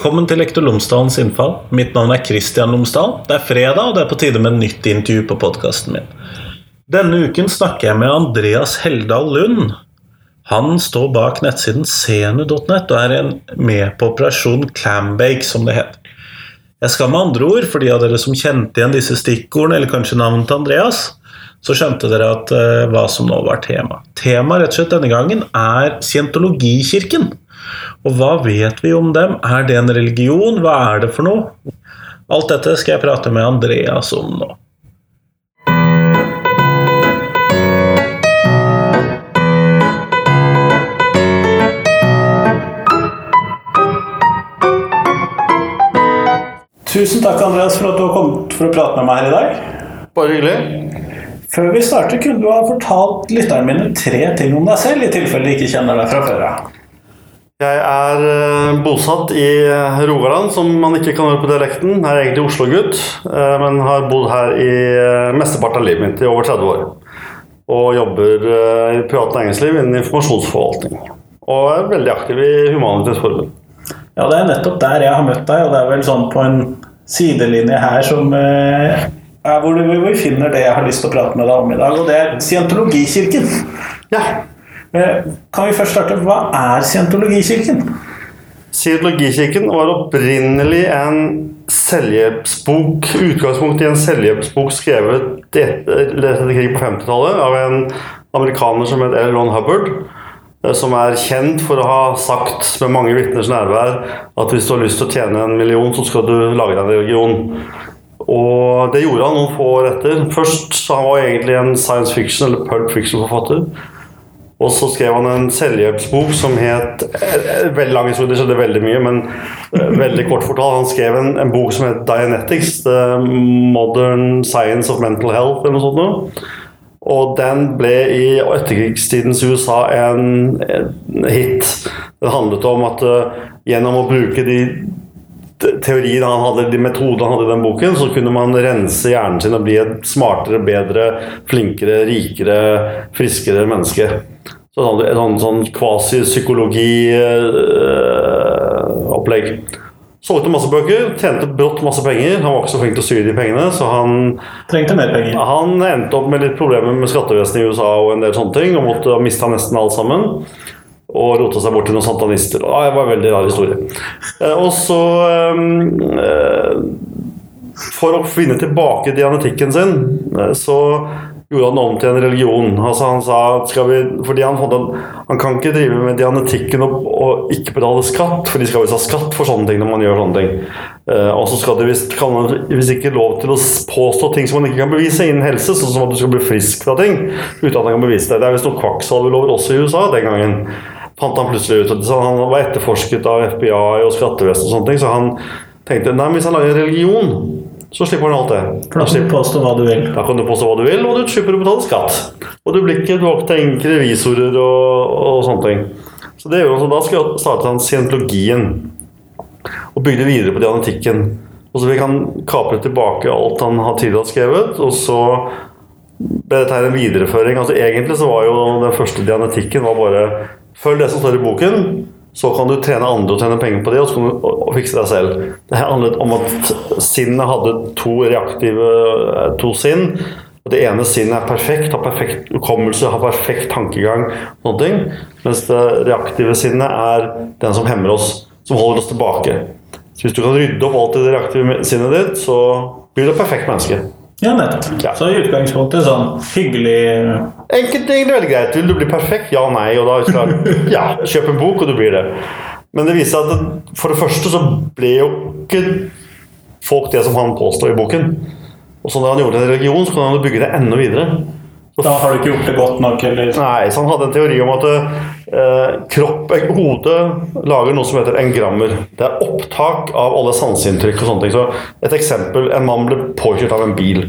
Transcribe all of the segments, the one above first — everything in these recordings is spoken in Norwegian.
velkommen til Lektor Lomsdalens innfall. Mitt navn er Kristian Lomsdal. Det er fredag, og det er på tide med et nytt intervju på podkasten min. Denne uken snakker jeg med Andreas Heldal Lund. Han står bak nettsiden senu.net og er med på operasjon Clambake, som det heter. Jeg skal med andre ord, for de av dere som kjente igjen disse stikkordene, eller kanskje navnet til Andreas, så skjønte dere at, uh, hva som nå var tema. Temaet denne gangen er Scientologikirken. Og hva vet vi om dem? Er det en religion? Hva er det for noe? Alt dette skal jeg prate med Andreas om nå. Tusen takk, Andreas, for at du har kommet for å prate med meg her i dag. Bare hyggelig. Før vi starter, kunne du ha fortalt lytterne mine tre ting om deg selv, i tilfelle de ikke kjenner deg fra før av. Jeg er eh, bosatt i eh, Rogaland, som man ikke kan høre på dialekten. Jeg er egentlig Oslo-gutt, eh, men har bodd her i mesteparten av livet mitt, i over 30 år. Og jobber i privat næringsliv innen informasjonsforvaltning. Og er veldig aktiv i Forbund. Ja, det er nettopp der jeg har møtt deg, og det er vel sånn på en sidelinje her som er hvor vi finner det jeg har lyst til å prate med deg om i dag, og det er Scientologikirken. Ja. Eh, kan vi først starte? Hva er Scientologikirken? Scientologikirken var opprinnelig en selvhjelpsbok, utgangspunkt i en selvhjelpsbok skrevet etter krig på 50-tallet av en amerikaner som het L. Ron Hubbard. Eh, som er kjent for å ha sagt med mange vitners nærvær at hvis du har lyst til å tjene en million, så skal du lage deg en religion. Og det gjorde han noen få år etter. Først så han var egentlig en science fiction eller pulp fiction-forfatter. Og så skrev han en selvhjelpsbok som het eh, Veldig lang historie, det skjedde veldig mye, men eh, veldig kort fortalt. Han skrev en, en, bok som het Dianetics, The Modern Science of Mental Health, eller noe sånt noe. Og den ble i etterkrigstidens USA en, en hit. Det handlet om at uh, gjennom å bruke de teorien han hadde, de metodene han hadde i den boken, så kunne man rense hjernen sin og bli et smartere, bedre, flinkere, rikere, friskere menneske. Så et sånn, sånn kvasi-psykologi-opplegg. Øh, Solgte masse bøker, tjente brått masse penger. Han var ikke så flink til å styre de pengene, så han Trengte mer penger. Han endte opp med litt problemer med skattevesenet i USA og en del sånne ting, og måtte mista nesten alt sammen og rota seg bort til noen santanister. Ah, det var en veldig rar historie. Eh, og så eh, For å finne tilbake dianetikken sin, eh, så gjorde han om til en religion. Altså han sa skal vi, fordi han, en, han kan ikke drive med dianetikken og, og, ikke betale skatt, for de skal visst ha skatt for sånne ting når man gjør sånne ting. Eh, og så skal de visst kan man hvis ikke lov til å påstå ting som man ikke kan bevise innen helse, sånn som at du skal bli frisk fra ting uten at man kan bevise det. Det er visst noen kvakksalvelover også i USA den gangen fant han plutselig ut at han var etterforsket av FBI og skattevesenet og sånne ting, så han tenkte nei, hvis han lager en religion, så slipper han alt det. Da kan du påstå hva du vil. Da kan du påstå hva du vil, og du slipper å betale skatt. Og du blir ikke tenkt revisorer og, og, sånne ting. Så det gjorde han, så da startet han scientologien. Og bygde videre på dianetikken. Og så fikk han kapre tilbake alt han har tidligere skrevet, og så ble dette her en videreføring. Altså Egentlig så var jo den første dianetikken var bare Følg det som står i boken, så kan du trene andre og tjene penger på det, og så kan du fikse deg selv. Det handlet om at sinnet hadde to reaktive eh, to sinn. Det ene sinnet er perfekt, har perfekt hukommelse, har perfekt tankegang. Sånne. Mens det reaktive sinnet er den som hemmer oss, som holder oss tilbake. Så hvis du kan rydde opp alt i det reaktive sinnet ditt, så blir du et perfekt menneske. Ja, nettopp. Ja. Så i utgangspunktet sånn hyggelig Enkelt, egentlig veldig greit. Vil du bli perfekt? Ja, nei. Og da skal ja, kjøp en bok, og du blir det. Men det viser seg at for det første så ble jo ikke folk det som han påstår i boken. Og så da han gjorde en religion, så kan han bygge det enda videre. Da har du ikke gjort det godt nok? Eller? Nei, så han hadde en teori om at eh, kropp, eh, hodet lager noe som heter engrammer. Det er opptak av alle sanseinntrykk og sånne ting. Så et eksempel. En mann ble påkjørt av en bil.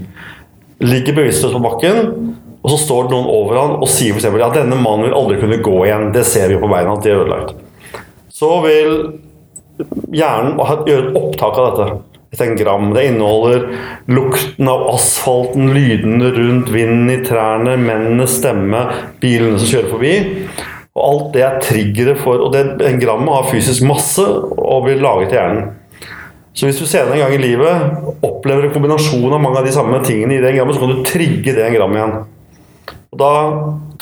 Ligger bevisstløs på bakken, og så står det noen over han og sier f.eks. at denne mannen vil aldri kunne gå igjen. Det ser vi på beina at de er ødelagt. Så vil hjernen gjøre et opptak av dette et engram. Det inneholder lukten av asfalten, lydene rundt, vinden i trærne, mennenes stemme, bilene som kjører forbi. Og alt det er triggere for Og det, engrammet har fysisk masse og blir laget i hjernen. Så hvis du senere en gang i livet opplever en kombinasjon av mange av de samme tingene i det engrammet, så kan du trigge det engrammet igjen. Og da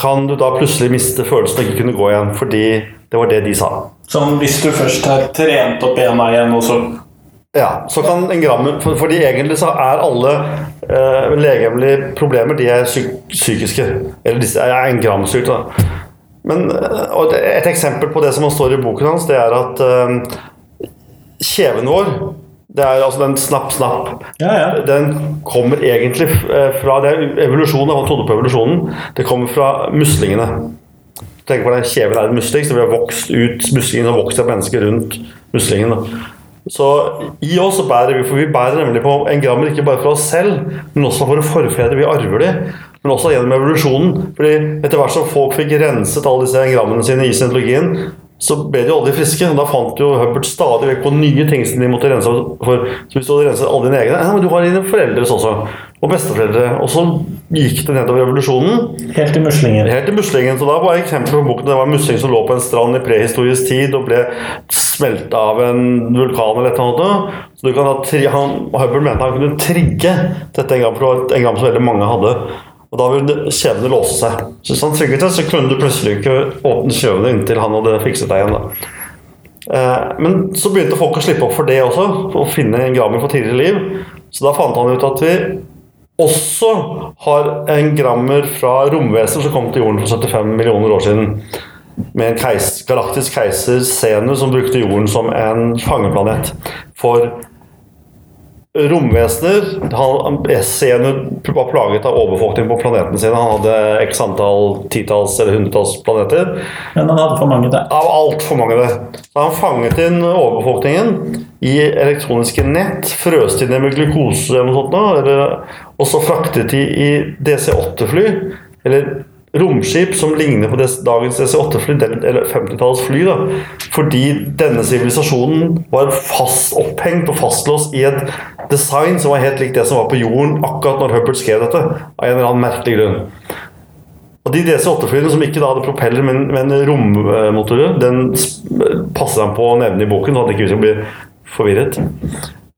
kan du da plutselig miste følelsen av ikke kunne gå igjen, fordi det var det de sa. Som hvis du først har trent opp bena igjen, og så Ja, så kan engrammet for, Fordi egentlig så er alle eh, legemlige problemer de er psyk psykiske. Eller disse er en da. Men eh, og et- eksempel på det som står i boken hans, det er at eh, kjeven vår det er altså den snapp-snapp. Ja, ja. Den kommer egentlig eh, fra det er evolusjonen. Han trodde på evolusjonen. Det kommer fra muslingene. Tenk på den Kjeven er en musling, så vi har vokst ut muslingene og vokst et menneske rundt muslingen. da. Så i oss så bærer vi, for vi bærer nemlig på engrammer ikke bare for oss selv, men også for forfedre. Vi arver de, men også gjennom evolusjonen. Fordi etter hvert som folk fikk renset alle disse engrammene sine i scientologien, så ble de aldri friske. Da fant jo Hubbard stadig vekk på nye ting som de måtte rense for. Så hvis du hadde renset alle dine egne ja, men Du har dine foreldres også, og besteforeldre. Og så gikk det nedover revolusjonen. Helt i muslinger. Helt til muslingen. Så da var eksempel på boken Det var en musling som lå på en strand i prehistorisk tid og ble smelta av en vulkan eller et eller annet. Så du kan ha tri han, Hubbard mente han kunne trigge dette engrammet, for det var et engram som veldig mange hadde. Og da ville kjevene låse seg. Så hvis han trygget det, så kunne du plutselig ikke åpne kjøvene inntil han hadde fikset deg igjen. da. Eh, Men så begynte folk å slippe opp for det også, for å finne en grammer for tidligere liv. Så da fant han ut at vi også har en Grammer fra romvesener som kom til jorden for 75 millioner år siden. Med en keis, galaktisk keiser, Senus, som brukte jorden som en fangeplanet for romvesener. Han, Senus var plaget av overbefolkning på planetene sine. Han hadde x antall titalls eller hundretalls planeter Men han hadde for mange der. av altfor mange det. Så han fanget inn overbefolkningen i elektroniske nett, frøste inn ned med glukose eller noe sånt, eller, og så fraktet de i DC-8-fly, eller romskip som ligner på dagens DC-8-fly, eller 50-tallets fly, da, fordi denne sivilisasjonen var fast opphengt og fastlåst i et design som var helt likt det som var på jorden akkurat når Hubbard skrev dette, av en eller annen merkelig grunn. Og de DC-8-flyene som ikke da hadde propeller, men, men rommotorer, den passet han på å nevne i boken, så han ikke vi skal bli forvirret.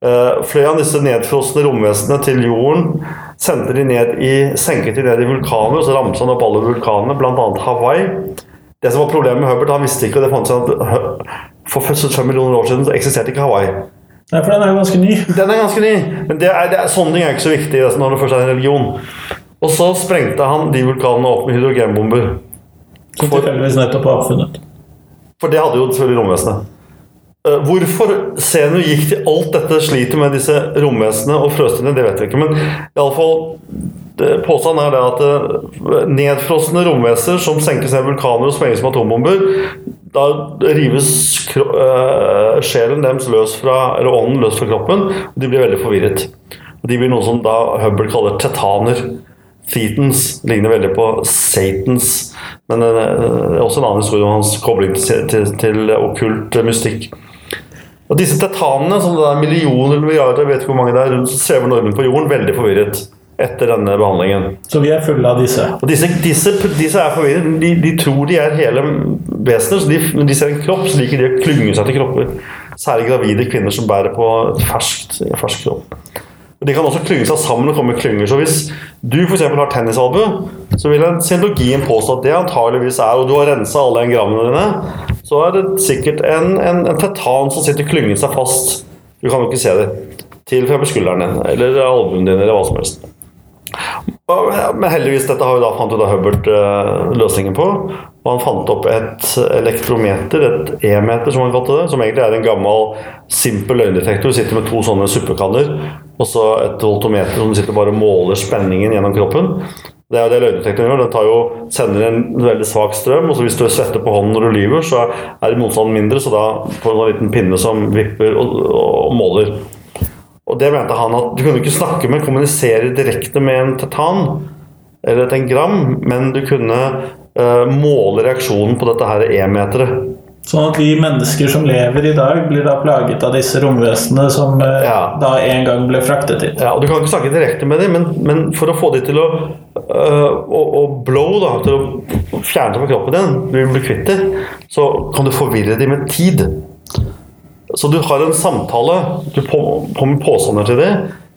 Eh, han disse nedfrosne romvesenene til jorden sendte de ned i, senket de ned i vulkaner, og så ramset han opp alle vulkanene, bl.a. Hawaii. Det som var Problemet med Hubbard, han visste ikke, og det fant seg at for 75 millioner år siden så eksisterte ikke Hawaii. Nei, for den er jo ganske ny. Den er ganske ny, men det er, det er, sånne ting er ikke så viktig altså, når det først er en religion. Og så sprengte han de vulkanene opp med hydrogenbomber. Som tilfeldigvis nettopp var oppfunnet. For det hadde jo selvfølgelig romvesenet. Eh, Hvorfor Zenu gikk til alt dette slitet med disse romvesenene og frøstene, det vet vi ikke. Men iallfall påstanden er det at eh, nedfrosne romvesener som senkes ned vulkaner og sprenges med atombomber, da rives eh, sjelen deres løs fra, eller ånden løs fra kroppen, og de blir veldig forvirret. Og De blir noe som da Hubble kaller tetaner. Thetans ligner veldig på Satans, men det er også en annen historie om hans kobling til, til, til okkult mystikk. Og disse tetanene, som det er millioner eller milliarder, jeg vet ikke hvor mange det er, rundt svever nordmenn på jorden, veldig forvirret etter denne behandlingen. Så vi er fulle av disse. Og disse, disse, disse er forvirret. De, de tror de er hele vesener. så de, Når de ser en kropp, så liker de å klynge seg til kropper. Særlig gravide kvinner som bærer på en fersk kropp. De kan også klynge seg sammen og komme i klynger. Så hvis du f.eks. har tennisalbue, så vil en scientologien påstå at det antageligvis er, og du har rensa alle engrammene dine, så er det sikkert en, en, en tetan som sitter klynget seg fast. Du kan jo ikke se det. Til for skulderen din, eller albuen din, eller hva som helst. Men heldigvis, dette har jo da fant jo da Hubbert eh, løsningen på. Og han fant opp et elektrometer, et E-meter som han kalte det, som egentlig er en gammel, simpel løgndetektor. Sitter med to sånne suppekanner, og så et voltometer som sitter bare og måler spenningen gjennom kroppen. Det er det løgndetektoren gjør. Den jo, sender en veldig svak strøm, og så hvis du svetter på hånden når du lyver, så er motstanden mindre, så da får du en liten pinne som vipper og, og måler. Og det mente han at du kunne ikke snakke med, kommunisere direkte med en tetan eller et engram, men du kunne uh, måle reaksjonen på dette her E-meteret. Sånn at vi mennesker som lever i dag, blir da plaget av disse romvesenene som uh, Ja. da en gang ble fraktet hit. Ja, og Du kan ikke snakke direkte med dem, men, men for å få dem til å uh, å, å blow, da, til å fjerne det fra kroppen din, bli, bli kvitt dem, så kan du forvirre dem med tid. Så du har en samtale, du kommer med påstander til det,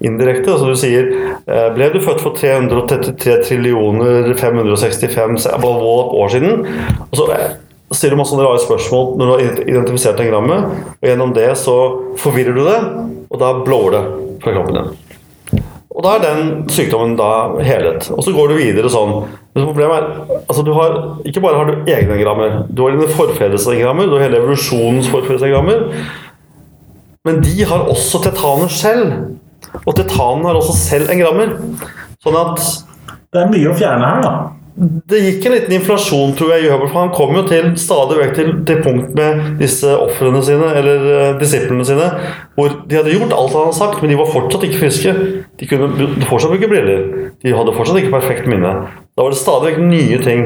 indirekte. Altså du sier eh, Ble du født for 333 trillioner 565 år siden? Og så eh, stiller du masse rare spørsmål når du har identifisert engrammet, og gjennom det så forvirrer du det, og da blower det fra kroppen din. Og da er den sykdommen da helet. Og så går du videre sånn. Men problemet er altså du har, Ikke bare har du egne engrammer, du har dine forfedres engrammer, du har hele evolusjonens forfedres engrammer. Men de har også tetaner selv. Og tetanen har også selv engrammer. Sånn at Det er mye å fjerne her, da. Det gikk en liten inflasjon, tror jeg, i for han kom jo til stadig vekk til, til punkt med disse ofrene sine, eller uh, disiplene sine, hvor de hadde gjort alt han hadde sagt, men de var fortsatt ikke friske. De kunne fortsatt bruke briller. De hadde fortsatt ikke perfekt minne. Da var det stadig vekk nye ting.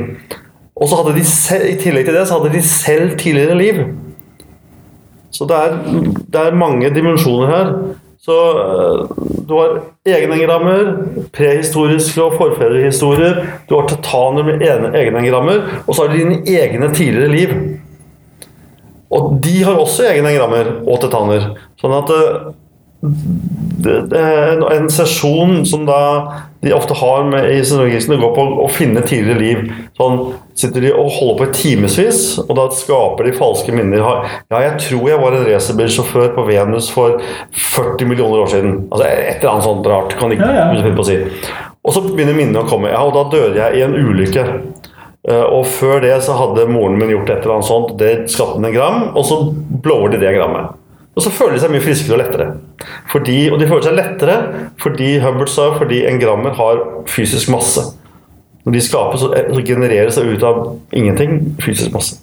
Og så hadde de selv, i tillegg til det så hadde de selv tidligere liv. Så det er, det er mange dimensjoner her. Så eh, du har egenengrammer, prehistoriske og forfedrehistorier. Du har tetaner med egenengrammer, og så har de dine egne tidligere liv. Og de har også egenengrammer og tetaner. Sånn at eh, en sesjon som da de ofte har med i synologisen, det går på å finne tidligere liv. Sånn sitter de og holder på i timevis, og da skaper de falske minner. Ja, jeg tror jeg var en racerbilsjåfør på Venus for 40 millioner år siden. Altså Et eller annet sånt rart. kan ikke ja, ja. på å si. Og så begynner minnene å komme. Ja, og da døde jeg i en ulykke. Eh, og før det så hadde moren min gjort et eller annet sånt, det skapte en gram, og så blower de det grammet. Og så føler de seg mye friskere og lettere. Fordi, og de føler seg lettere fordi Hubbard sa fordi engrammer har fysisk masse. Når de skapes, så genererer det ut av ingenting fysisk masse.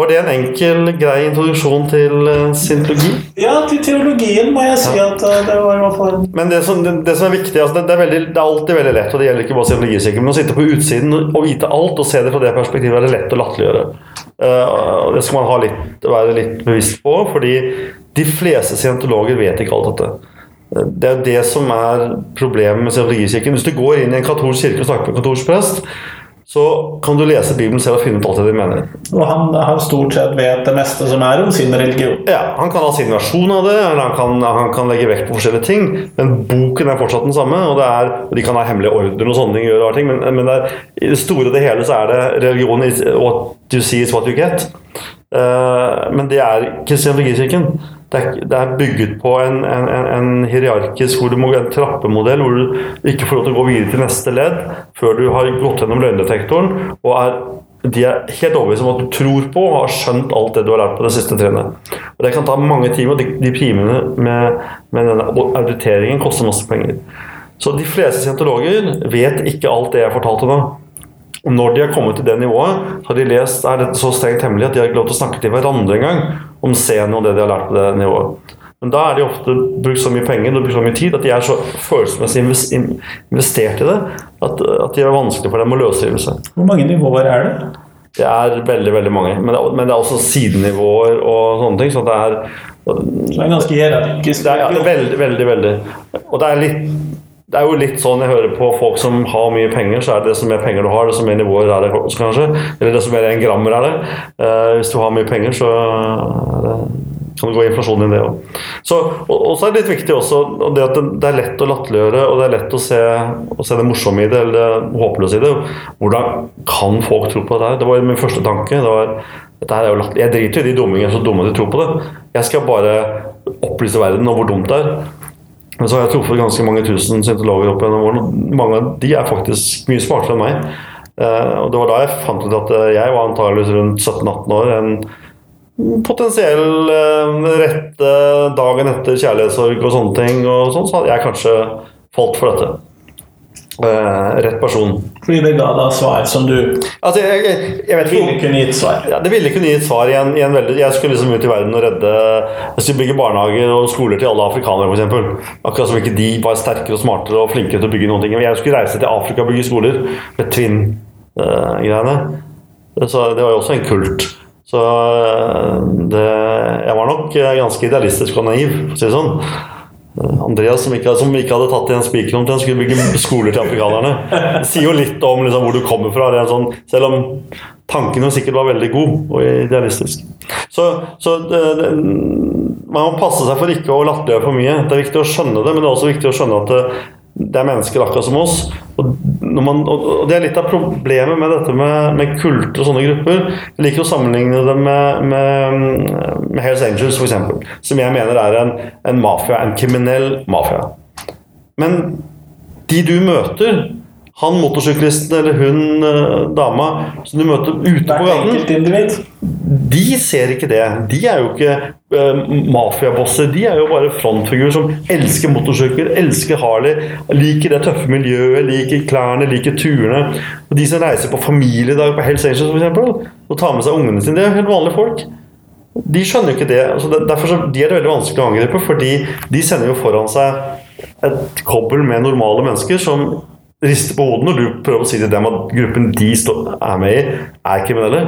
Var det en enkel, grei introduksjon til uh, syntologi? Ja, til teologien må jeg si at uh, det var i hvert fall Men det som, det, det som er viktig altså det, det, er veldig, det, er alltid veldig lett, og det gjelder ikke bare syntologisikkerhet, men å sitte på utsiden og vite alt og se det fra det perspektivet er det lett å latterliggjøre. Uh, det skal man litt, være litt bevisst på, fordi de fleste scientologer vet ikke alt dette. Det er det som er problemet med scientologikirken. Hvis du går inn i en katolsk kirke og snakker med en katolsk prest, så kan du lese Bibelen selv og finne ut alt det de mener. Og han, han, stort sett vet det meste som er om sin religion? Ja, han kan ha sin versjon av det, eller han kan, han kan legge vekt på forskjellige ting. Men boken er fortsatt den samme, og, er, og de kan ha hemmelige ordner og sånne ting. Gjøre ting men, men er, i det store og det hele så er det religion is What you see is what you get. Uh, men det er kristianologikirken det er, det er, bygget på en, en, en, hierarkisk hvor du må en trappemodell hvor du ikke får lov til å gå videre til neste ledd før du har gått gjennom løgndetektoren. og er, De er helt overbevist om at du tror på og har skjønt alt det du har lært på det siste trinnet. Og Det kan ta mange timer, og de, de med, med denne auditeringen koster masse penger. Så de fleste scientologer vet ikke alt det jeg fortalte nå. Og når de har kommet til det nivået, har de lest er dette så strengt hemmelig at de har ikke lov til å snakke til hverandre engang om scenen og det de har lært på det nivået. Men da er de ofte brukt så mye penger og så mye tid at de er så følelsesmessig investert i det at, at de er vanskelig for dem å løsrive seg. Hvor mange nivåer er det? Det er veldig veldig mange. Men det, men det er også sidenivåer og sånne ting. Så det er, så det er ganske hierarkisk? Det er, ja, veldig, veldig. veldig. Og det er litt det er jo litt sånn jeg hører på folk som har mye penger, så er det desto mer penger du har, desto mer nivåer er det kanskje. Eller desto mer en grammer er det. Uh, hvis du har mye penger, så det, kan det gå inflasjon i det òg. Og, og, så er det litt viktig også det at det er lett å latterliggjøre, og det er lett å se, å se, det morsomme i det, eller det håpløse i det. Hvordan kan folk tro på det her? Det var min første tanke. det var er Jeg driter i de dummingene som dumme de tror på det. Jeg skal bare opplyse verden om hvor dumt det er. Men så har jeg truffet ganske mange tusen scientologer opp gjennom årene. Mange av de er faktisk mye smartere enn meg. Uh, og Det var da jeg fant ut at eh, jeg var antageligvis rundt 17-18 år. En potensiell uh, rette dagen etter kjærlighetssorg og sånne ting. Og sånn, så hadde jeg kanskje falt for dette. Rett person. Fordi det ga da svar som du altså, jeg, jeg, jeg vet, ville kunne gitt svar? Ja, det ville kunne gitt svar i en, i en veldig Jeg skulle liksom ut i verden og redde Jeg skulle bygge barnehager og skoler til alle afrikanere, f.eks. Akkurat som ikke de var sterkere og smartere og flinkere til å bygge noen ting. Jeg skulle reise til Afrika og bygge skoler med trinn-greiene. Uh, så det var jo også en kult. Så uh, det, jeg var nok ganske idealistisk og naiv, for å si det sånn. Andreas, som ikke, som ikke hadde tatt igjen spikeren omtrent, skulle bygge skoler til afrikanerne. Det sier jo litt om liksom, hvor du kommer fra. Sånn, selv om tanken jo sikkert var veldig god og idealistisk. Så, så det, det, man må passe seg for ikke å latterliggjøre for mye. Det er viktig å skjønne det, men det er også viktig å skjønne at det, det er mennesker akkurat som oss. Og, man, og, Det er litt av problemet med dette med, med kulter og sånne grupper. Jeg liker å sammenligne det med, med, med Hells Angels, f.eks. Som jeg mener er en, en mafia, en kriminell mafia. Men de du møter han motorsyklisten eller hun eh, dama som du møter ute på gaten, de ser ikke det. De er jo ikke uh, mafiabosser. De er jo bare frontfigurer som elsker motorsykler, elsker Harley, liker det tøffe miljøet, liker klærne, liker turene. Og De som reiser på familiedag på Hells Angels f.eks. og tar med seg ungene sine, det er helt vanlige folk. De skjønner jo ikke det. Altså, derfor så, de er det veldig vanskelig å angripe, fordi de sender jo foran seg et kobbel med normale mennesker som rister på hodet når du prøver å si til dem at gruppen de er med i, er kriminelle.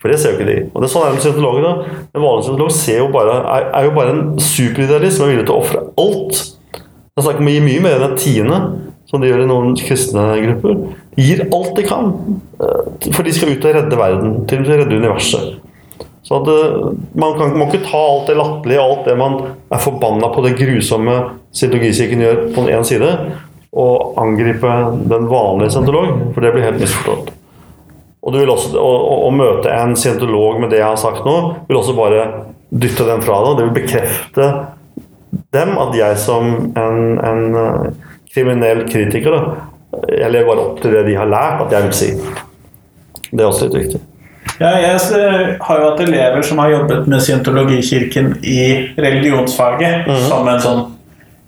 For det ser jo ikke de. Og det er sånn er med scientologer. da. En vanlig scientolog er, er, jo bare en superidealist som er villig til å ofre alt. Det er snakk om å gi mye mer enn en tiende, som de gjør i noen kristne grupper. De gir alt de kan, eh, for de skal ut og redde verden. Til og med redde universet. Så at, eh, Man kan må ikke ta alt det latterlige, alt det man er forbanna på det grusomme scientologikirken gjør, på den ene side, å angripe den vanlige scientolog, for det blir helt misforstått. Og du vil også, å, å, møte en scientolog med det jeg har sagt nå, vil også bare dytte den fra deg. Det vil bekrefte dem at jeg som en, en uh, kriminell kritiker da, jeg lever bare opp til det de har lært at jeg vil si. Det er også litt viktig. Ja, jeg har jo hatt elever som har jobbet med scientologikirken i religionsfaget mm. som en sånn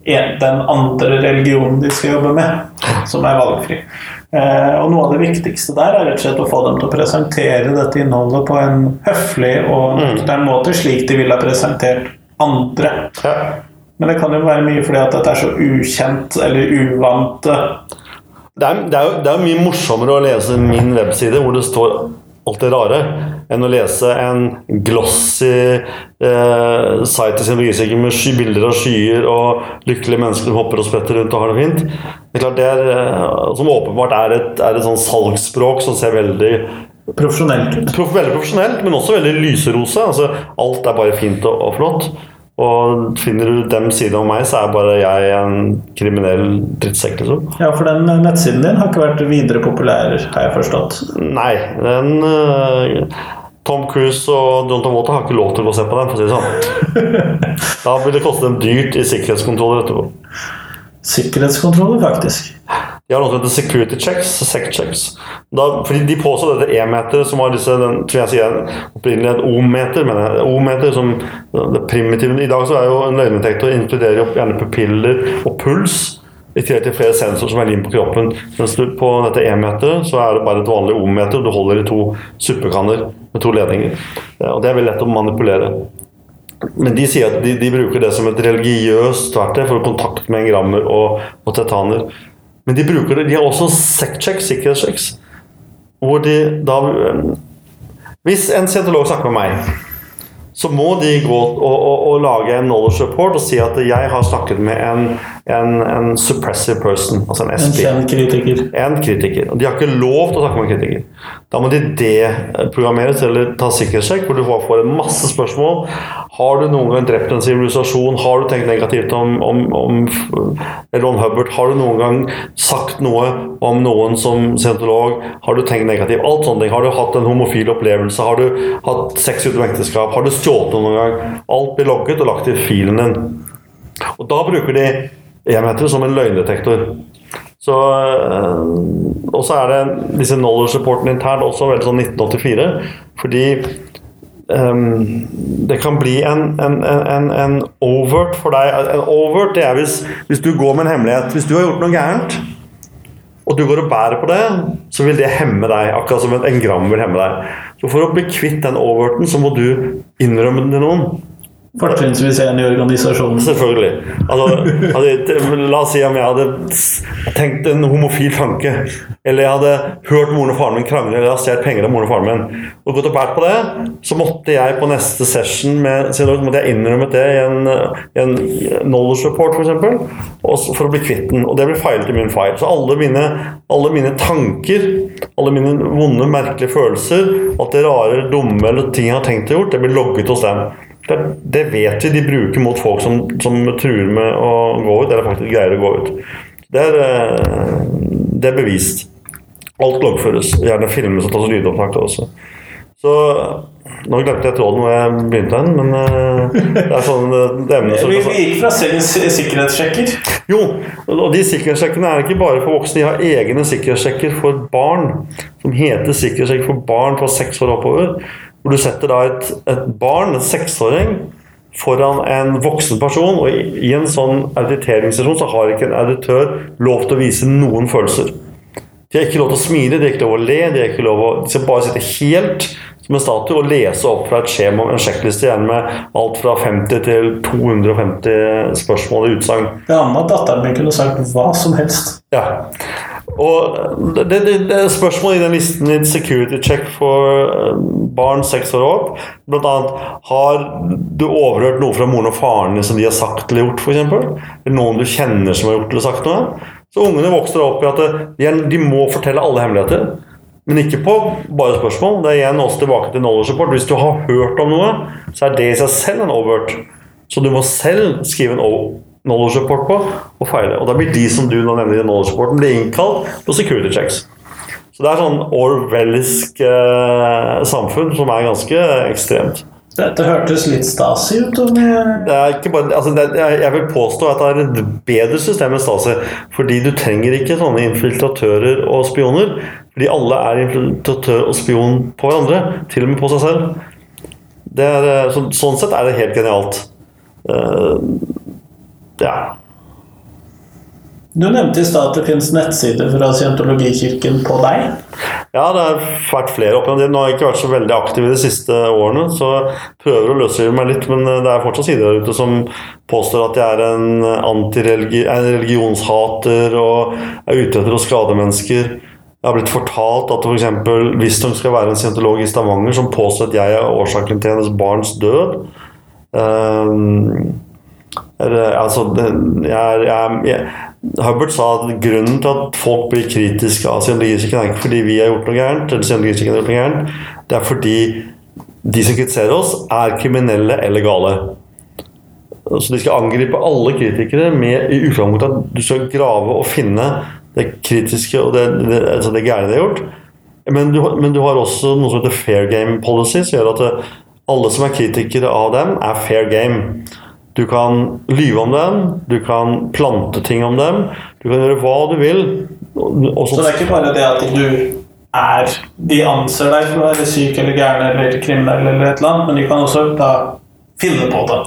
den andre religionen de skal jobbe med, som er valgfri. Eh, og Noe av det viktigste der er rett og slett å få dem til å presentere dette innholdet på en høflig og mm. nøktern måte, slik de ville ha presentert andre. Ja. Men det kan jo være mye fordi at dette er så ukjent eller uvant. Det er, det, er jo, det er mye morsommere å lese min webside hvor det står alt det rare, enn å lese en glossy eh, site med sky, bilder av skyer og lykkelige mennesker som hopper og spretter rundt og har det fint. Det er klart det er, eh, Som åpenbart er et, er et sånn salgsspråk som ser veldig Profesjonelt ut. Prof, veldig profesjonelt, men også veldig lyserose. Altså, alt er bare fint og, og flott. Og finner du dem siden av meg, så er bare jeg en kriminell drittsekk. Liksom. Ja, for den nettsiden din har ikke vært videre populær, har jeg forstått? Nei. den... Uh, Tom Cruise og John Travolta har ikke lov til å gå se på den, for å si det sånn. Da vil det koste dem dyrt i sikkerhetskontroller etterpå. Sikkerhetskontroller, faktisk. De har noe som heter security checks. Sec checks. Da, fordi De påså dette E-meter, som var disse, den, tror jeg sier opprinnelig et O-meter. men O-meter som det primitive. I dag så er jo en løgndetektor inkluderer jo gjerne pupiller og puls. I tillegg til flere sensorer som er limt på kroppen. Mens på dette E-meteret så er det bare et vanlig O-meter. Du holder i to suppekanner med to ledninger. Og Det er veldig lett å manipulere. Men de sier at de, de bruker det som et religiøst verktøy for å kontakte med engrammer og, og tetaner. Men de bruker det, de har også sec-check, sikkerhetschecks. Hvor de da Hvis en scientolog snakker med meg, så må de gå og, og, og, lage en knowledge report og si at jeg har snakket med en, en, en suppressive person, altså en SP. En kritiker. En kritiker. Og de har ikke lov til å snakke med en kritiker. Da må de deprogrammeres eller ta sikkerhetssjekk, hvor du får en masse spørsmål. Har du noen gang drept en sivilisasjon? Har du tenkt negativt om, om, om Ron Hubbard? Har du noen gang sagt noe om noen som scientolog? Har du tenkt negativt? Alt sånne ting. Har du hatt en homofil opplevelse? Har du hatt sex utom ekteskap? Har du stjålet noen gang? Alt blir logget og lagt i filen din. Og da bruker de enheter som en løgndetektor. Så, eh, og så er det disse knowledge reportene internt også veldig sånn 1984. Fordi um, det kan bli en, en, en, en, overt for deg. En overt det er hvis, hvis du går med en hemmelighet. Hvis du har gjort noe gærent, og du går og bærer på det, så vil det hemme deg. Akkurat som en gram vil hemme deg. Så for å bli kvitt den overten, så må du innrømme den til noen. Fortrinnsvis en i organisasjonen. Selvfølgelig. Altså, hadde, la oss si om jeg hadde tenkt en homofil tanke, eller jeg hadde hørt moren og faren min krangle, eller jeg hadde stjålet penger av moren og faren min, og gått og båret på det, så måtte jeg på neste session med, så måtte jeg innrømmet det i en, en knowledge report, f.eks., for å bli kvitt den. Og det ble feilet i min feil. Så alle mine, alle mine tanker, alle mine vonde, merkelige følelser, alt det rare, dumme eller ting jeg har tenkt og gjort, det blir logget hos dem. Det, det, vet vi de bruker mot folk som, som, truer med å gå ut, eller faktisk greier å gå ut. Det er, eh, det er bevist. Alt loggføres. Gjerne filmes og tas lydopptak også. Så nå glemte jeg tråden hvor jeg begynte hen, men eh, det er sånn eh, det emnet som Vi gikk fra sikkerhetssjekker. Jo, og de sikkerhetssjekkene er ikke bare for voksne. De har egne sikkerhetssjekker for barn, som heter sikkerhetssjekk for barn fra seks år oppover. Hvor du setter da et, et barn, en seksåring, foran en voksen person. Og i, i en sånn auditeringssesjon så har ikke en auditør lov til å vise noen følelser. De har ikke lov til å smile, de har ikke lov til å le, de, har ikke lov å, de skal bare sitte helt som en statue og lese opp fra et skjema en sjekkliste igjen med alt fra 50 til 250 spørsmål i utsagn. Ja, datteren min kunne sagt hva som helst. Ja. Og det, det, det er spørsmål i den listen i security check for eh, barn seks år opp. Blant annet har du overhørt noe fra moren og faren som de har sagt eller gjort, f.eks.? Eller noen du kjenner som har gjort eller sagt noe? Så ungene vokser opp i at de, de må fortelle alle hemmeligheter. Men ikke på bare spørsmål. Det er igjen også tilbake til knowledge support. Hvis du har hørt om noe, så er det i seg selv en overhørt. Så du må selv skrive en knowledge report på og feile. Og da blir de som du nå nevner i knowledge reporten, blir innkalt på security checks. Så det er sånn orwellisk eh, samfunn som er ganske ekstremt. Dette hørtes litt Stasi ut. Om det er ikke bare, altså det, jeg vil påstå at det er et bedre system enn Stasi. Fordi du trenger ikke sånne infiltratører og spioner. Fordi alle er infiltratør og spion på hverandre. Til og med på seg selv. Er, eh, så, sånn sett er det helt genialt. Ja. Du nevnte i stad at det finnes nettsider fra Scientologikirken på deg? Ja, det har vært flere opp Nå har jeg ikke vært så veldig aktiv i de siste årene, så prøver å løsrive meg litt. Men det er fortsatt sider der ute som påstår at jeg er en religionshater og er ute etter å skade mennesker. Jeg har blitt fortalt at f.eks. visstnok skal være en scientolog i Stavanger som påstår at jeg er årsaken til hennes barns død. Um, Altså, jeg, jeg, jeg, Hubbard sa at grunnen til at folk blir kritiske av scientologikirken, er ikke fordi vi har gjort noe gærent, eller har gjort noe gærent, det er fordi de som kritiserer oss, er kriminelle eller gale. Så de skal angripe alle kritikere med i utgangspunktet at du skal grave og finne det kritiske og det, det, altså det gærne de har gjort. Men du, men du, har også noe som heter fair game policy, som gjør at alle som er kritikere av dem, er fair game. Du kan lyve om dem, du kan plante ting om dem. Du kan gjøre hva du vil. så det er ikke bare det at du er De anser deg for å være syk eller gæren eller kriminell, eller et eller annet, men de kan også da finne på det.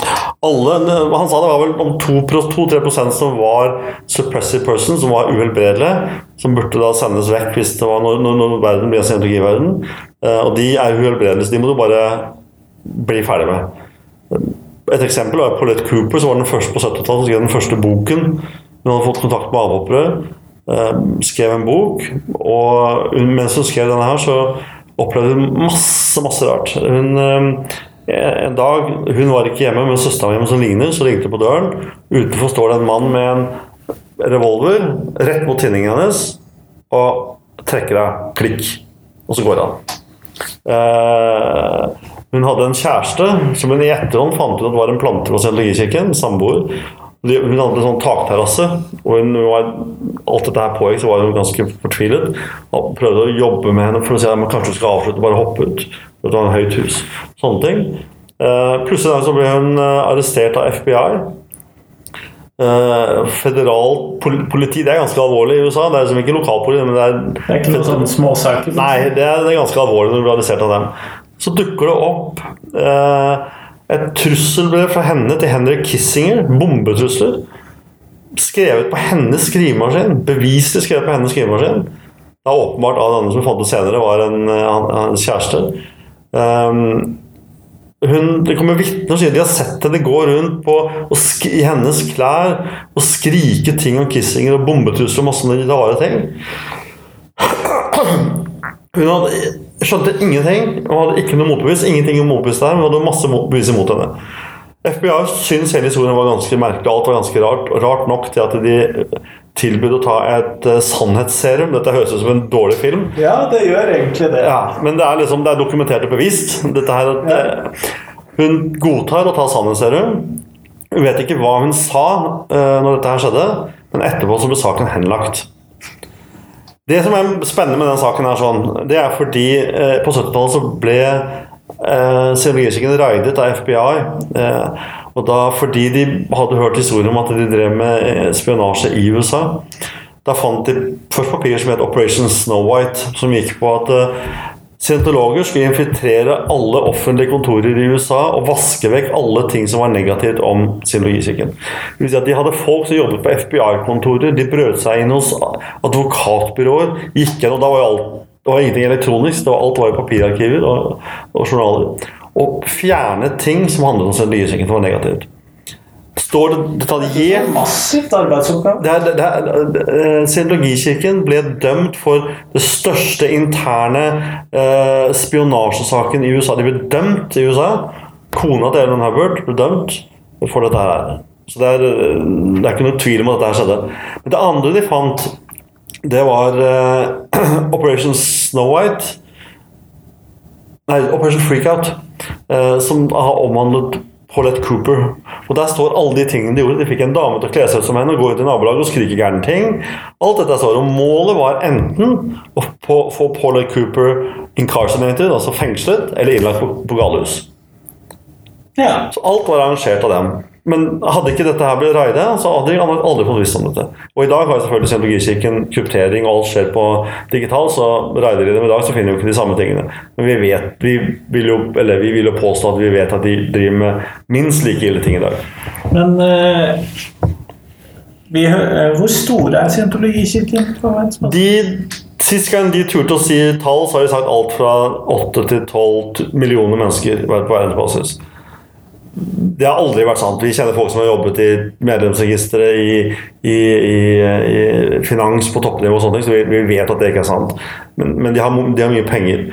Alle, han sa det var vel om 2-3% som var suppressive person, som var uhelbredelige. Som burde da sendes vekk hvis det var når, når, når verden blir en scientologiverden. Uh, og de er uhelbredelige, så de må du bare bli ferdig med. Et eksempel er Paulette Cooper, som var den første på 70-tallet som skrev den første boken. Hun hadde fått kontakt med avhoppere, eh, skrev en bok, og mens hun skrev denne her, så opplevde hun masse, masse rart. Hun, eh, en dag, Hun var ikke hjemme, men søsteren hjemme som ligner, så ringte på døren. Utenfor står det en mann med en revolver rett mot tinningen hennes og trekker av. Klikk. Og så går han. Uh, hun hadde en kjæreste som hun i etterhånd fant ut at var en plante på Scientologikirken. Samboer. Hun hadde en sånn takterrasse, og hun var, alt dette her pågikk, så var hun ganske fortvilet. Og prøvde å jobbe med henne for å si at kanskje hun skal avslutte, og bare hoppe ut. Det var en høyt hus. Sånne ting. Uh, plutselig så ble hun uh, arrestert av FBI. Uh, federal politi Det er ganske alvorlig i USA. Det er liksom ikke lokalpoliti. Men det er, det er ikke noen sånne småsaker? Nei, det er, det er ganske alvorlig når du blir arrestert av dem så dukker det opp eh, et trusselbrev fra henne til Henrik Kissinger. Bombetrusler. Skrevet på hennes skrivemaskin. Beviselig skrevet på hennes skrivemaskin. Det er åpenbart av denne som fant ut senere, var en, en, en kjæreste. Um, hun, Det kommer vitner og sier de har sett henne gå rundt på, i hennes klær og skrike ting om Kissinger og bombetrusler og masse rare ting. Hun hadde, skjønte ingenting og hadde ikke noe motbevis. Ingenting motbevis der, men hadde masse bevis imot henne. FBI syns hele historien var ganske merkelig. Alt var ganske rart. Rart nok til at de tilbød å ta et uh, sannhetsserum. Dette høres ut som en dårlig film. Ja, det gjør egentlig det. Ja, men det er liksom, det er dokumentert og bevist. Dette her, at, ja. Hun godtar å ta sannhetsserum. Hun vet ikke hva hun sa uh, når dette her skjedde, men etterpå så ble saken henlagt. Det som er spennende med den saken, er sånn, det er fordi eh, på 70-tallet så ble eh, Silveriesiken raidet av FBI. Eh, og da Fordi de hadde hørt historier om at de drev med spionasje i USA. Da fant de først papirer som het Operation Snow White, som gikk på at Scientologer skulle infiltrere alle offentlige kontorer i USA og vaske vekk alle ting som var negativt om scientologikirken. Si de hadde folk som jobbet på FBI-kontorer, de brøt seg inn hos advokatbyråer. gikk igjen, og da var jo alt det var ingenting elektronisk, det var, alt var i papirarkiver og, og journaler. Og fjerne ting som handlet om scientologikirken, som var negativt står det detaljert Massivt arbeidsoppgave. Det det er, Scientologikirken ble dømt for det største interne eh, spionasjesaken i USA. De ble dømt i USA. Kona til Ellen Hubbard ble dømt for dette her. Så det er, det er ikke noe tvil om at dette skjedde. Men det andre de fant, det var eh, Operation Snow White. Nei, Operation Freakout. eh, som har omhandlet Paulette Cooper. Og Der står alle de tingene de gjorde. De fikk en dame til å kle seg ut som henne og gå ut i nabolaget og skrike gærne ting. Alt dette står og Målet var enten å få Paulette Cooper incarcinated, altså fengslet, eller innlagt på, på galehus. Ja. Så alt var arrangert av dem. Men hadde ikke dette her blitt raida, så hadde han aldri fått visst om dette. Og i dag har selvfølgelig Scientologikirken kryptering, og alt skjer på digital, så raider de dem i dag, så finner vi ikke de samme tingene. Men vi vet, vi vil jo, eller vi vil jo påstå at vi vet at de driver med minst like ille ting i dag. Men uh, vi, uh, hvor store er Scientologikirken? De Sist gang de turte å si tall, så har de sagt alt fra 8 til 12 millioner mennesker på verdensbasis. Det har aldri vært sant. Vi kjenner folk som har jobbet i medlemsregisteret, i, i, i, i, finans på toppnivå og sånne ting, så vi, vi, vet at det ikke er sant. Men, men de, har, de, har, mye penger.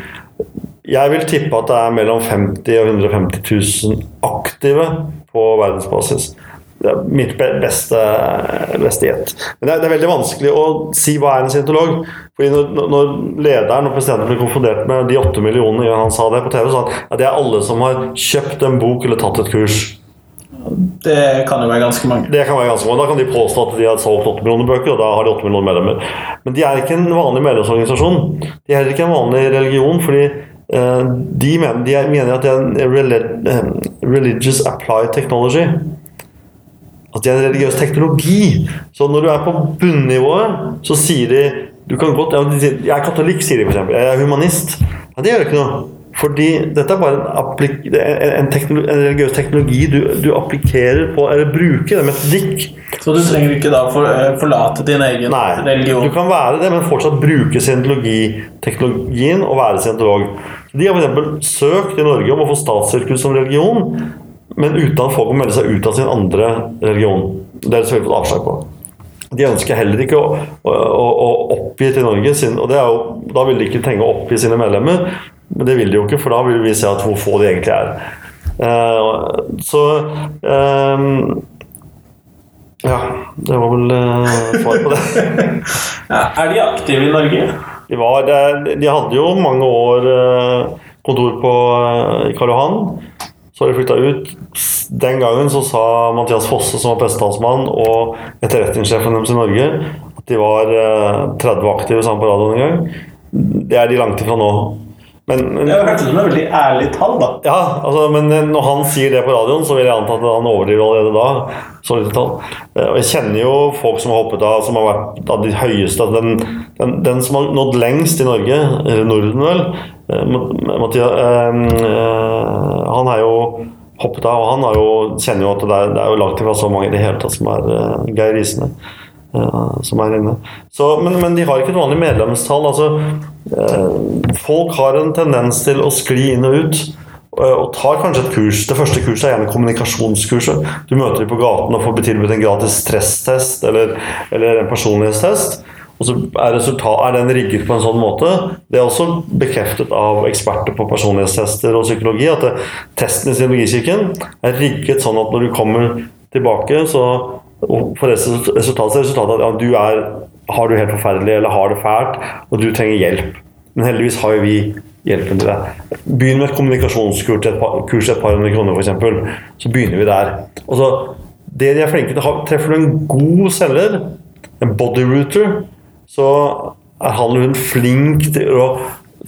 Jeg vil tippe at det er mellom 50 og 150 000 aktive på verdensbasis. Det er mitt beste, beste gjett. Men det er, det er, veldig vanskelig å si hva er en scientolog. Fordi når, når lederen og presidenten ble konfrontert med de åtte millionene han sa det på TV, så sa han at det er alle som har kjøpt en bok eller tatt et kurs. Det kan jo være ganske mange. Det kan være ganske mange. Da kan de påstå at de har solgt 8 millioner bøker, og da har de 8 millioner medlemmer. Men de er ikke en vanlig medlemsorganisasjon. De er heller ikke en vanlig religion. fordi uh, de, mener, de mener at det er en eh, religious applied technology. At det er en religiøs teknologi. Så når du er på bunnivået, så sier de du kan godt, Jeg er katolikk, sier de f.eks. Jeg er humanist. Ja, Det gjør ikke noe. Fordi dette er bare en, en, teknologi, en religiøs teknologi du, du, applikkerer på, eller bruker. Det er metodikk. Så du trenger ikke da for, eh, forlate din egen Nei, religion? Du kan være det, men fortsatt bruke teknologien og være scientolog. De har f.eks. søkt i Norge om å få statssirkus som religion, men uten at folk må melde seg ut av sin andre religion. Det har de selvfølgelig fått avslag på. De ønsker heller ikke å, å, å oppgi til Norge, sin, og jo, da vil de ikke trenge å oppgi sine medlemmer. Men det vil de jo ikke, for da vil vi se at hvor få de egentlig er. Uh, så um, Ja, det var vel uh, svar på det. ja, er de aktive i Norge? De, var, de hadde jo mange år uh, kontor på, i Karl Johan. Så har de flytta ut. Den gangen så sa Mathias Fosse, som var pressetalsmann, og etterretningssjefen deres i Norge, at de var 30 eh, aktive sammen på radioen en gang. Det er de langt ifra nå. Men, det hørtes ut som et veldig ærlig tall, da. Ja, altså, men eh, når han sier det på radioen, så vil jeg anta at han overdriver allerede da. Så lite tall. Eh, og jeg kjenner jo folk som har hoppet av, som har vært av de høyeste. Altså, den, den, den som har nådd lengst i Norge, eller Norden vel, eh, Mathias, øh, han er jo hoppet av, og han jo, kjenner jo at det er, det er jo langt ifra så mange i det hele tatt som er uh, Geir Risene som er inne. Så, men, men, de har ikke et vanlig medlemstall. Altså, eh, folk har en tendens til å skli inn og ut. eh, og tar kanskje et kurs. Det første kurset er gjerne kommunikasjonskurset. Du møter dem på gaten og får tilbudt en gratis stresstest eller, eller en personlighetstest. Og så er, er, den rigget på en sånn måte. Det er også bekreftet av eksperter på personlighetstester og psykologi at det, testen i Psykologikirken er rigget sånn at når du kommer tilbake, så får resultatet, resultatet at ja, du er, har du helt forferdelig eller har det fælt, og du trenger hjelp. Men heldigvis har jo vi hjelpen til deg. Begynn med et kommunikasjonskurs til et par, kurs et par hundre kroner, f.eks. Så begynner vi der. Og så, det de er flinke til, Treffer du en god selger, en bodyrouter, så er han eller hun flink til å,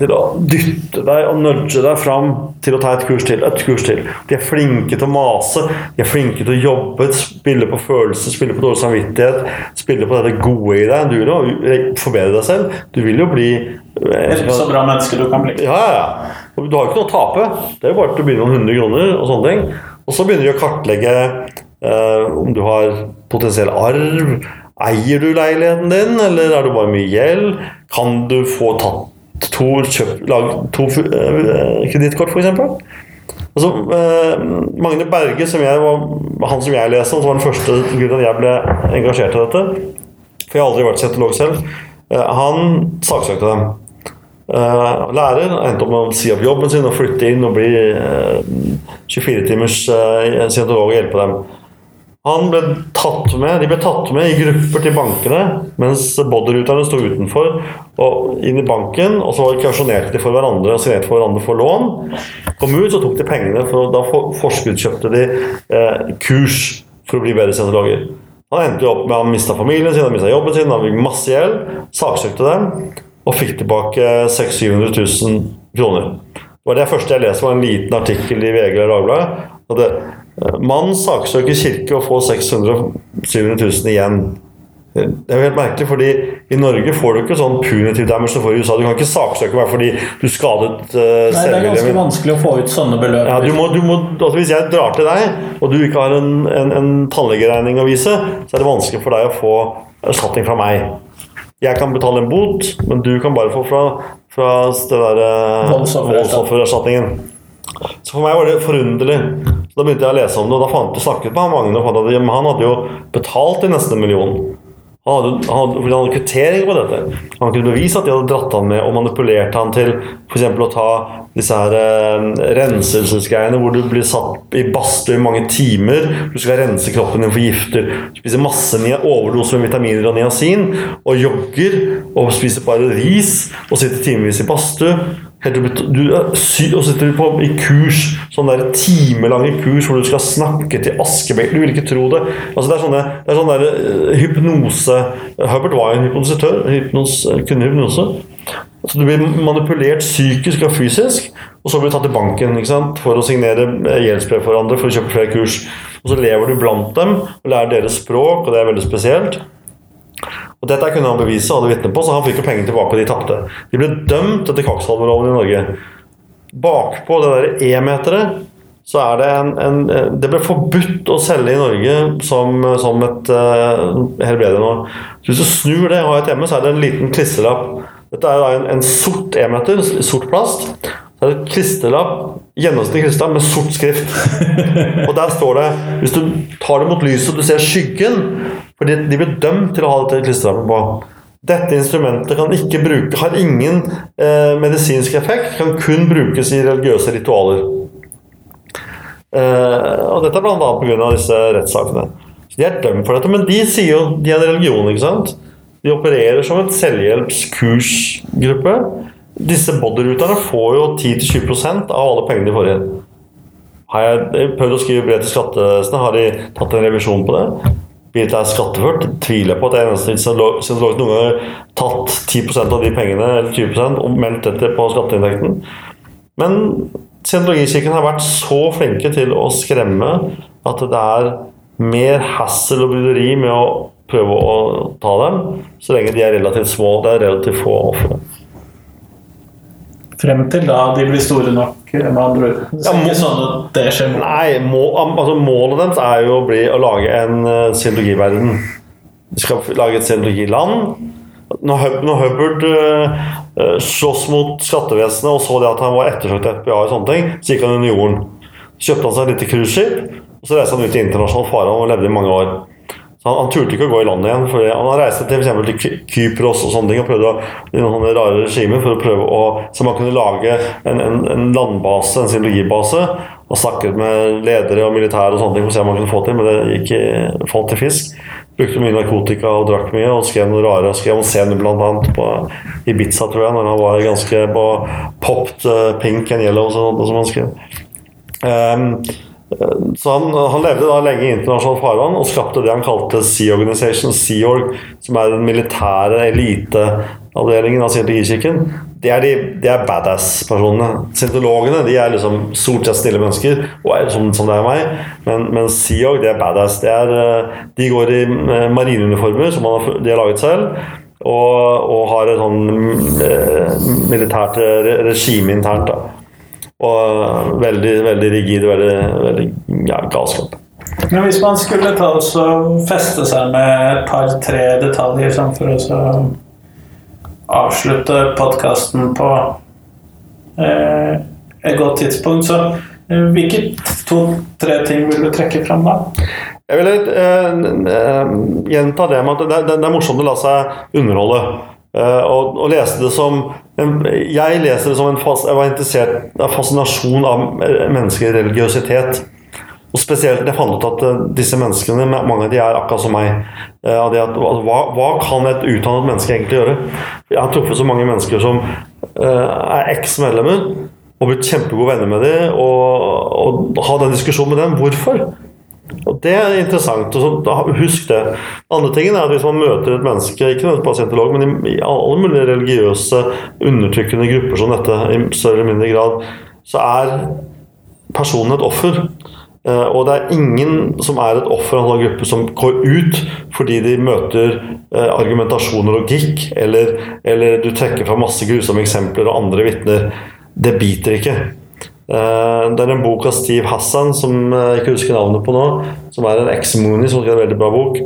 til å dytte deg og nudge deg fram til å ta et kurs til. et kurs til. De er flinke til å mase, de er flinke til å jobbe, spille på følelser, spille på dårlig samvittighet. Spille på det gode i deg. Du vil jo forbedre deg selv. Du vil jo bli eh, Så bra menneske du kan bli. Ja, ja. Du har jo ikke noe å tape. Det er jo bare til å begynne med 100 kroner og sånne ting. Og så begynner de å kartlegge eh, om du har potensiell arv Eier du leiligheten din, eller er det bare mye gjeld? Kan du få tatt to, kjøp, lag, to uh, kredittkort, f.eks.? Altså, uh, Magne Berge, som jeg var, han som jeg leste, som var den første grunnen jeg ble engasjert i dette For jeg har aldri vært setolog selv. Uh, han saksøkte dem. Uh, lærer endte opp med å si opp jobben sin og flytte inn og bli 24 timers scientolog og hjelpe dem. Han ble tatt med, De ble tatt med i grupper til bankene mens bodyruterne sto utenfor og inn i banken. og Så kausjonerte de for hverandre og signerte for hverandre for lån. Kom ut, så tok de pengene, for da forskuddskjøpte de eh, kurs for å bli bedre scientologer. Han endte jo opp med han mista familien sin, han mista jobben sin, han fikk masse gjeld. Saksøkte dem og fikk tilbake 600 000-700 000 kroner. Det var det første jeg leste, var en liten artikkel i VG eller Dagbladet. Mann saksøker kirke og får 600 700 000 igjen. Det er jo helt merkelig, fordi i Norge får du ikke sånn punitive damage som får i USA. Du kan ikke saksøke meg fordi du skadet uh, Nei, Det er ganske vanskelig å få ut sånne beløp. Ja, du må, du må, altså hvis jeg drar til deg, og du ikke har en, en, en tannlegeregning å vise, så er det vanskelig for deg å få erstatning fra meg. Jeg kan betale en bot, men du kan bare få fra, fra det der uh, voldsoffererstatningen. Så for meg var det forunderlig. Da begynte jeg å lese om det, og da fant jeg snakket med Magne. Han hadde jo betalt de neste millionen. Han hadde, han hadde, han hadde kvittering på dette. Han kunne bevise at de hadde dratt han med og manipulert han til f.eks. å ta disse her eh, renselsesgreiene hvor du blir satt i badstue i mange timer. Du skal rense kroppen din for gifter. Spise masse overdose med vitaminer og niacin. Og jogger og spiser bare ris og sitter timevis i badstue. Du sitter på i kurs, sånne der timelange kurs hvor du skal snakke til Askebekk. Du vil ikke tro det. Altså, det er sånne, det er sånne der, uh, hypnose Herbert var en hypnotisør. Hypnos, kunne hypnose. Så du blir manipulert psykisk og fysisk, og så blir du tatt i banken for å signere eh, gjeldsbrev for andre for å kjøpe flere kurs. Og så lever du blant dem og lærer deres språk, og det er veldig spesielt. Og Dette kunne han bevise og hadde vitne på, så han fikk jo pengene tilbake, og de tapte. De ble dømt etter kvakksalverloven i Norge. Bakpå det der E-meteret så er det en, en, Det ble forbudt å selge i Norge som, som et uh, helbredende. Så hvis du snur det og har et hjemme, så er det en liten klistrelapp. Dette er en, en sort E-meter, sort plast. Så er det et klisterlapp, gjennomsnittlig klisterlapp med sort skrift. Og der står det Hvis du tar det mot lyset og du ser skyggen, fordi de blir dømt til å ha dette klistrelappet på. Dette instrumentet kan ikke bruke, har ingen eh, medisinsk effekt, kan kun brukes i religiøse ritualer. Eh, og dette er bl.a. pga. disse rettssakene. De er dømt for dette, men de sier jo de er en religion. ikke sant? De opererer som et selvhjelpskursgruppe. Disse bodyruterne får jo 10-20% av alle pengene de får inn. Har jeg prøvd å skrive brev til skattevesenet? Har de tatt en revisjon på det? Blir det skatteført. Tviler på at scientolog noen gang har tatt 10% av de pengene eller 20% og meldt dette på skatteinntekten. Men Scientologikirken har vært så flinke til å skremme at det er mer hassel og bryderi med å prøve å ta dem, så lenge de er relativt små. Det er relativt få ofre. Frem til da de blir store nok, med andre ord. Ja, må, sånn at det skjer Nei, må, altså målet deres er jo å, bli, å lage en uh, scientologiverden. De skal lage et scientologiland. når, når Hubbard uh, sloss mot skattevesenet og så det at han var ettersøkt av FBI, og sånne ting, så gikk han under jorden. Så kjøpte han seg et lite cruiseskip, og så reiste han ut i internasjonalt farvann og levde i mange år. Han, han, turte ikke å gå i land igjen. for Han reiste til, for til Kypros og sånne ting, og prøvde å, i noen rare regimer for å prøve å, så man kunne lage en, en, en landbase, en psykologibase. Og snakket med ledere og militære og sånne ting for å se om man kunne få til, men det gikk falt til fisk. Brukte mye narkotika og drakk mye, og skrev noe rare. Skrev om scenen bl.a. på Ibiza, tror jeg, når han var ganske på popped uh, pink and yellow, og sånt, som han skrev. Um, så han, han, levde da lenge i internasjonalt farvann og skapte det han kalte Sea Organization, Sea Org, som er den militære eliteavdelingen av Scientologikirken. Det er, de, de er badass-personene. Scientologene de er liksom stort sett snille mennesker, og er som, som det er meg. Men, men Sea Org de er badass. Det er, eh, de går i eh, marineuniformer som har, de har laget selv. Og, og har et sånn eh, militært regime internt. da og veldig, veldig rigid, veldig, veldig ja, galskap. Men hvis man skulle ta og feste seg med et par-tre detaljer sånn for å avslutte podkasten på eh, et godt tidspunkt, så eh, hvilke to-tre ting vil du trekke fram da? Jeg vil eh, eh, gjenta det med at det, det, det er morsomt å la seg underholde. Uh, og, og, leste det som Jeg leser det som en fas, jeg var interessert av fascinasjon av menneskelig religiøsitet. Og spesielt jeg fant ut at uh, disse menneskene, mange av de er akkurat som meg. Uh, at, altså, hva, hva, kan et utdannet menneske egentlig gjøre? Jeg har truffet så mange mennesker som er eks-medlemmer og blitt kjempegode venner med dem, og, og ha den diskusjonen med dem. Hvorfor? Det er interessant. og Husk det. Andre tingen er at Hvis man møter et menneske, ikke nødvendigvis pasientolog, men i, i alle mulige religiøse, undertrykkende grupper som dette, i større eller mindre grad, så er personen et offer. Uh, og det er ingen som er et offer av en gruppe som går ut fordi de møter uh, argumentasjon og logikk, eller, eller, du trekker fra masse grusomme eksempler og andre vitner. Det biter ikke. Eh, det er en bok av Steve Hassan som eh, jeg ikke husker navnet på nå. Som er en ex-Mooney som skrev en veldig bra bok.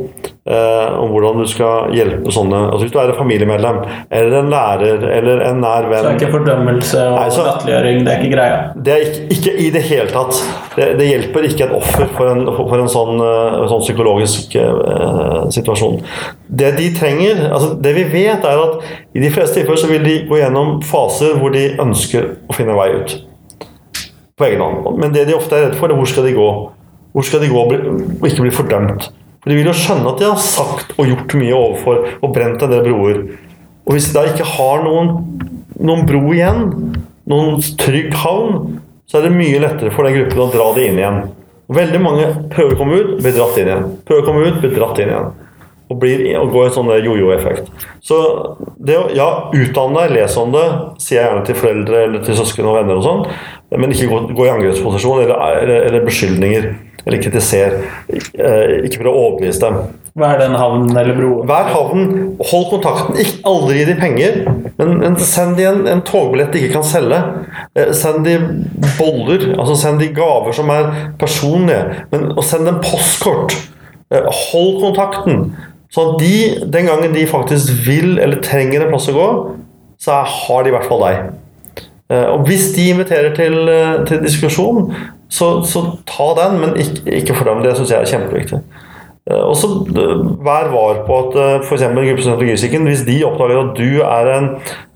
Eh, om hvordan du skal hjelpe sånne altså Hvis du er et familiemedlem, eller en lærer, eller en nær venn Så det er ikke fordømmelse og latterliggjøring? Det er ikke greia? Det er ikke, ikke i det hele tatt. Det, det, hjelper ikke et offer for en, for en sånn, sånn, psykologisk eh, situasjon. Det de trenger altså Det vi vet, er at i de fleste tilfeller så vil de gå gjennom faser hvor de ønsker å finne vei ut på egen hånd. Men det de ofte er redd for, er hvor skal de gå? Hvor skal de gå og ikke bli fordømt? For De vil jo skjønne at de har sagt og gjort mye overfor og brent en del broer. Og hvis de da ikke har noen, noen bro igjen, noen trygg havn, så er det mye lettere for den gruppen å dra det inn igjen. Veldig mange prøver å komme ut, blir dratt inn igjen. Prøver å komme ut, blir dratt inn igjen. Og, blir, og går i en sånn jojo-effekt. Så det å ja, utdanne deg, les om det, sier jeg gjerne til foreldre eller til søsken og venner og sånn. Men ikke gå, gå i angrepsposisjon eller, eller, eller, beskyldninger. Eller kritiser. Eh, ikke prøv å overbevise dem. Er den havnen eller broen? Hver havn. Hold kontakten. Ikke, aldri gi dem penger, men, men send dem en, en, togbillett de ikke kan selge. Eh, send dem boller. altså Send dem gaver som er personlige. Men, og send dem postkort. Eh, hold kontakten. Sånn at de, den gangen de faktisk vil eller trenger en plass å gå, så har de i hvert fall deg. Eh, og hvis de inviterer til, eh, til diskusjon, så, så, ta den, men ikke, ikke fordøm. Det syns jeg er kjempeviktig. Eh, og så vær var på at f.eks. en gruppe hvis de oppdager at du er en,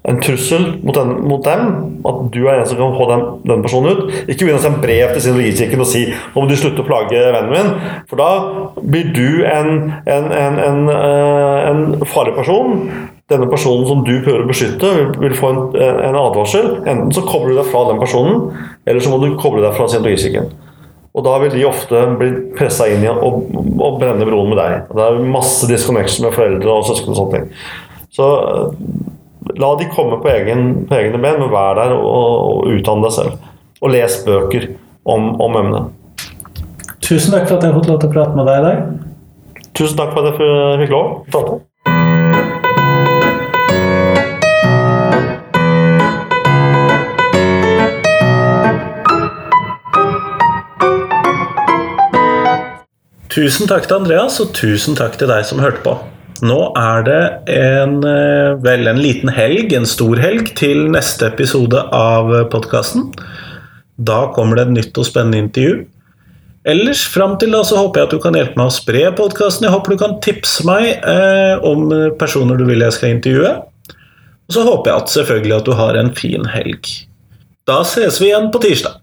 en trussel mot, den, mot, dem, at du er en som kan få den, den personen ut Ikke begynn å sende brev til Scientologikirken og si om du slutter å plage vennen min, for da blir du en, en, en, farlig person denne personen som du prøver å beskytte, vil få en, advarsel. Enten så kobler du deg fra den personen, eller så må du koble deg fra scientologisikken. Og da vil de ofte bli pressa inn igjen og, og, brenne broen med deg. Det er masse disconnection med foreldre og søsken og sånne ting. Så la de komme på, egen, på egne ben, men vær der og, og utdanne deg selv. Og les bøker om, om emnet. Tusen takk for at jeg fått lov til å prate med deg i dag. Tusen takk for at jeg fikk lov å Tusen takk til Andreas, og tusen takk til deg som hørte på. Nå er det en, eh, vel, en liten helg, en stor helg, til neste episode av podkasten. Da kommer det et nytt og spennende intervju. Ellers, fram til da, så håper jeg at du kan hjelpe meg å spre podkasten. Jeg håper du kan tipse meg eh, om personer du vil jeg skal intervjue. Og så håper jeg at selvfølgelig at du har en fin helg. Da ses vi igjen på tirsdag.